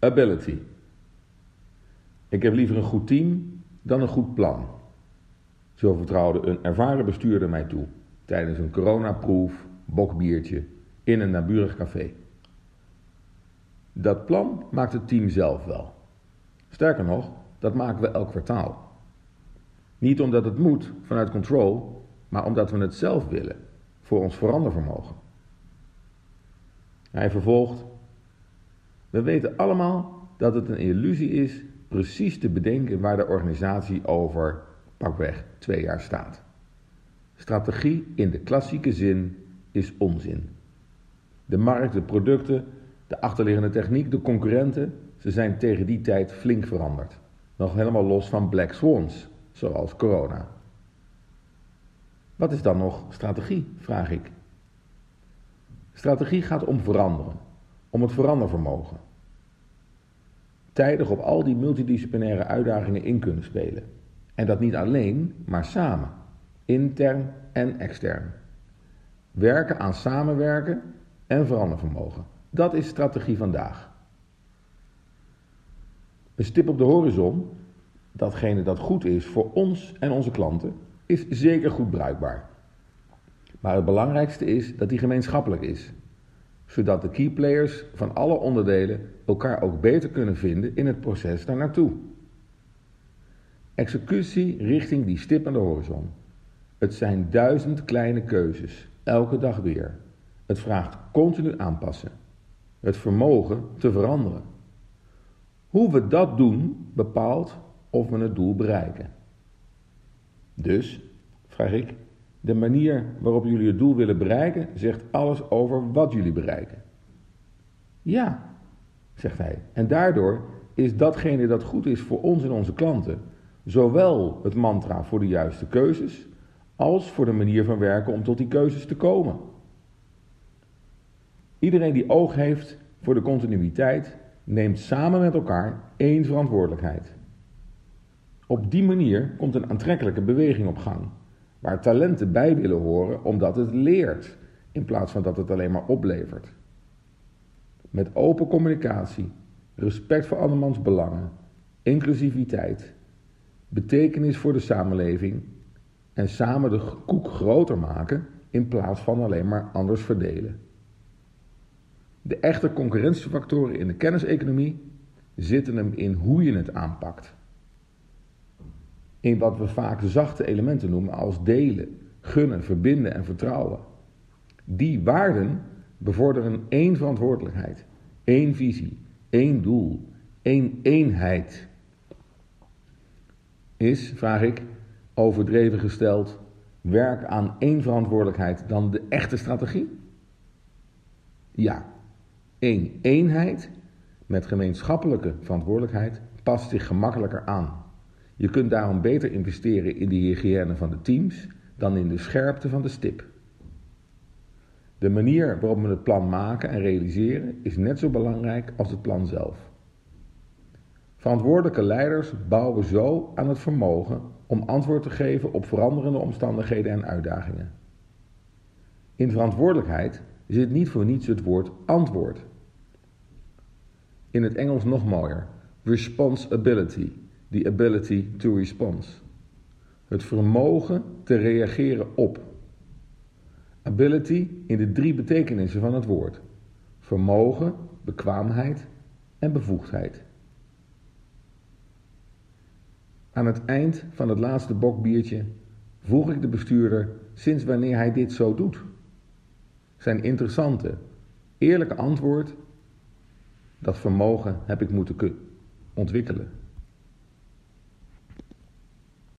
Ability. Ik heb liever een goed team dan een goed plan. Zo vertrouwde een ervaren bestuurder mij toe tijdens een coronaproef, bokbiertje in een naburig café. Dat plan maakt het team zelf wel. Sterker nog, dat maken we elk kwartaal. Niet omdat het moet vanuit control, maar omdat we het zelf willen voor ons verandervermogen. Hij vervolgt: We weten allemaal dat het een illusie is precies te bedenken waar de organisatie over pakweg twee jaar staat. Strategie in de klassieke zin is onzin. De markt, de producten, de achterliggende techniek, de concurrenten, ze zijn tegen die tijd flink veranderd. Nog helemaal los van black swans, zoals corona. Wat is dan nog strategie, vraag ik. Strategie gaat om veranderen, om het verandervermogen. Tijdig op al die multidisciplinaire uitdagingen in kunnen spelen. En dat niet alleen, maar samen, intern en extern. Werken aan samenwerken en verandervermogen. Dat is strategie vandaag. Een stip op de horizon, datgene dat goed is voor ons en onze klanten, is zeker goed bruikbaar. Maar het belangrijkste is dat die gemeenschappelijk is, zodat de key players van alle onderdelen elkaar ook beter kunnen vinden in het proces daar naartoe. Executie richting die stip aan de horizon. Het zijn duizend kleine keuzes, elke dag weer. Het vraagt continu aanpassen. Het vermogen te veranderen. Hoe we dat doen bepaalt of we het doel bereiken. Dus, vraag ik, de manier waarop jullie het doel willen bereiken zegt alles over wat jullie bereiken. Ja, zegt hij. En daardoor is datgene dat goed is voor ons en onze klanten, zowel het mantra voor de juiste keuzes, als voor de manier van werken om tot die keuzes te komen. Iedereen die oog heeft voor de continuïteit, neemt samen met elkaar één verantwoordelijkheid. Op die manier komt een aantrekkelijke beweging op gang, waar talenten bij willen horen omdat het leert, in plaats van dat het alleen maar oplevert. Met open communicatie, respect voor andermans belangen, inclusiviteit, betekenis voor de samenleving en samen de koek groter maken in plaats van alleen maar anders verdelen. De echte concurrentiefactoren in de kenniseconomie zitten hem in hoe je het aanpakt. In wat we vaak zachte elementen noemen als delen, gunnen, verbinden en vertrouwen. Die waarden bevorderen één verantwoordelijkheid, één visie, één doel, één eenheid. Is, vraag ik, overdreven gesteld, werk aan één verantwoordelijkheid dan de echte strategie? Ja, één eenheid met gemeenschappelijke verantwoordelijkheid past zich gemakkelijker aan. Je kunt daarom beter investeren in de hygiëne van de teams dan in de scherpte van de stip. De manier waarop we het plan maken en realiseren is net zo belangrijk als het plan zelf. Verantwoordelijke leiders bouwen zo aan het vermogen om antwoord te geven op veranderende omstandigheden en uitdagingen. In verantwoordelijkheid zit niet voor niets het woord antwoord. In het Engels nog mooier: responsibility, the ability to respond. Het vermogen te reageren op. Ability in de drie betekenissen van het woord: vermogen, bekwaamheid en bevoegdheid. Aan het eind van het laatste bokbiertje vroeg ik de bestuurder sinds wanneer hij dit zo doet. Zijn interessante, eerlijke antwoord: dat vermogen heb ik moeten ontwikkelen.